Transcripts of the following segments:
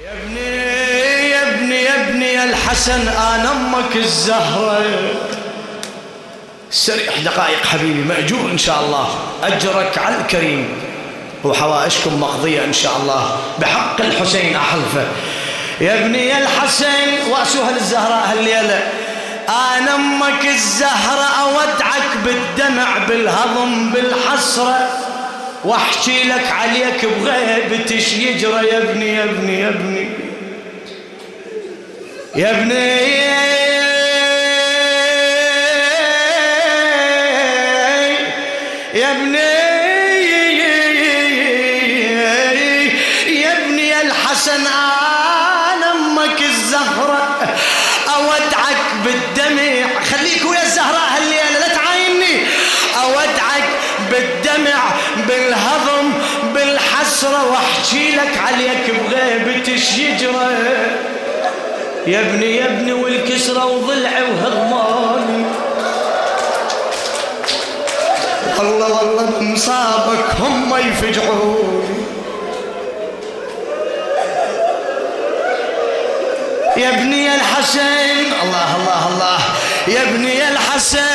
يا ابني يا ابني يا ابني يا الحسن أنا أمك الزهرة. سريح دقائق حبيبي مأجور إن شاء الله. أجرك على الكريم. وحوائجكم مقضية إن شاء الله. بحق الحسين أحلفه. يا ابني يا الحسن واسوها للزهراء هالليلة. أنا أمك الزهرة أودعك بالدمع بالهضم بالحسرة. واحكي لك عليك بغيبتش يجرى يا ابني يا ابني يا ابني. يا ابني. واحكي لك عليك بغيبتش يجرى يا ابني يا ابني والكسرة وضلعي وهضماني. والله والله بمصابك هم يفجعوني. يا ابني يا الحسين الله الله الله. يا ابني يا الحسين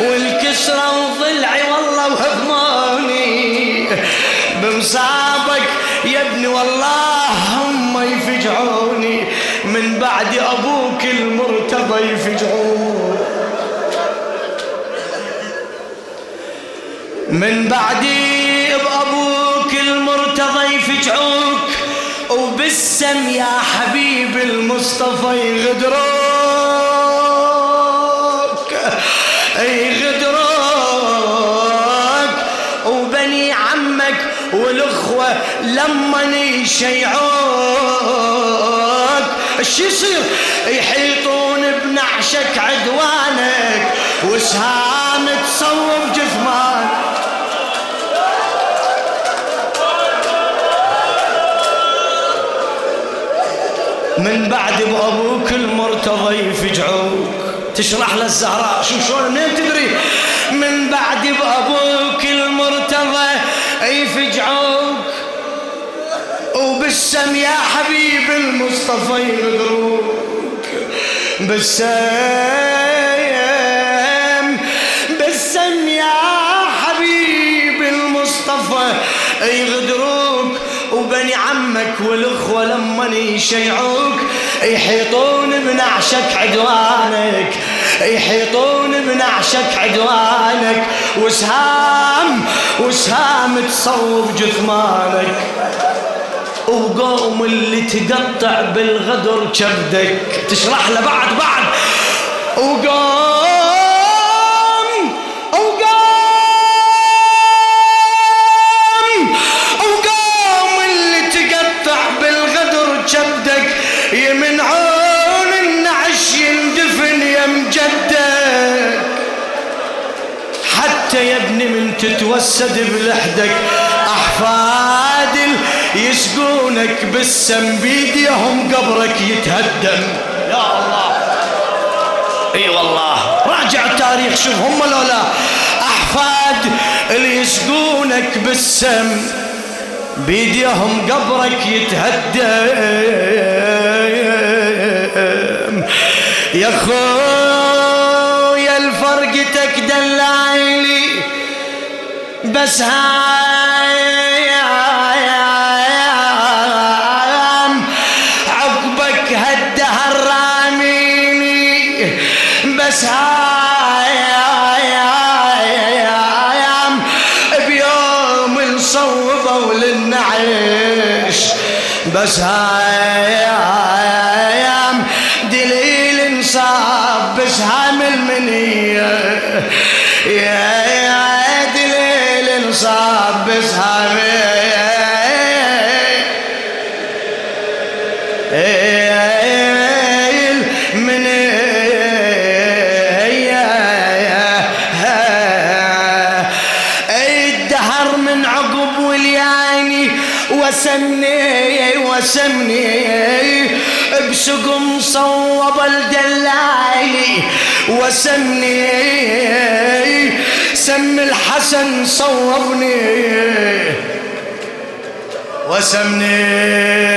والكسرة وضلعي بمصابك. يا ابني والله هم يفجعوني. من بعد أبوك المرتضى يفجعوني من بعدي بأبوك المرتضى يفجعوك. وبالسم يا حبيب المصطفى يغدروك. والأخوة لما يشيعوك إيش يصير؟ يحيطون بنعشك عدوانك وسهام تصوب جثمانك من بعد بابوك المرتضى يفجعوك. تشرح للزهراء شو شلون منين تدري؟ من بعد بابوك المرتضى يفجعوك. وبالسم يا حبيب المصطفى يغدروك بالسم بالسم يا حبيب المصطفى يغدروك وبني عمك والأخوة لما يشيعوك. يحيطون بنعشك عدوانك يحيطون بنعشك عدوانك. وسهام وسهام تصوب جثمانك. وقوم اللي تقطع بالغدر كبدك. تشرح له بعد بعد. وقوم وقوم وقوم اللي تقطع بالغدر كبدك. يمنعون النعش يندفن يا مجدك حتى يا ابني من تتوسد بلحدك. احفاد يسقونك بالسم بيديهم قبرك يتهدم. يا الله. إي والله. راجع التاريخ شوف هم لولا أحفاد اللي يسقونك بالسم بيديهم قبرك يتهدم. يا خويا الفرقتك دلعيلي بس هاي بيوم نصوبوا للنعيش بس هاي دليل انصاب بسهام المنية. وسمني وسمني. بسقم صوب الدلالي وسمني سم الحسن صوبني. وسمني.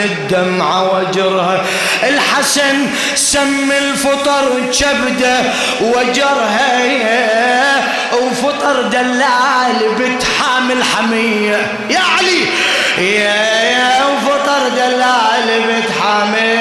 اهمل الدمعة وجرها. الحسن سم الفطر كبده وجرها. وفطر دلال بتحامل حميه يا علي! يا يا وفطر دلال بتحامل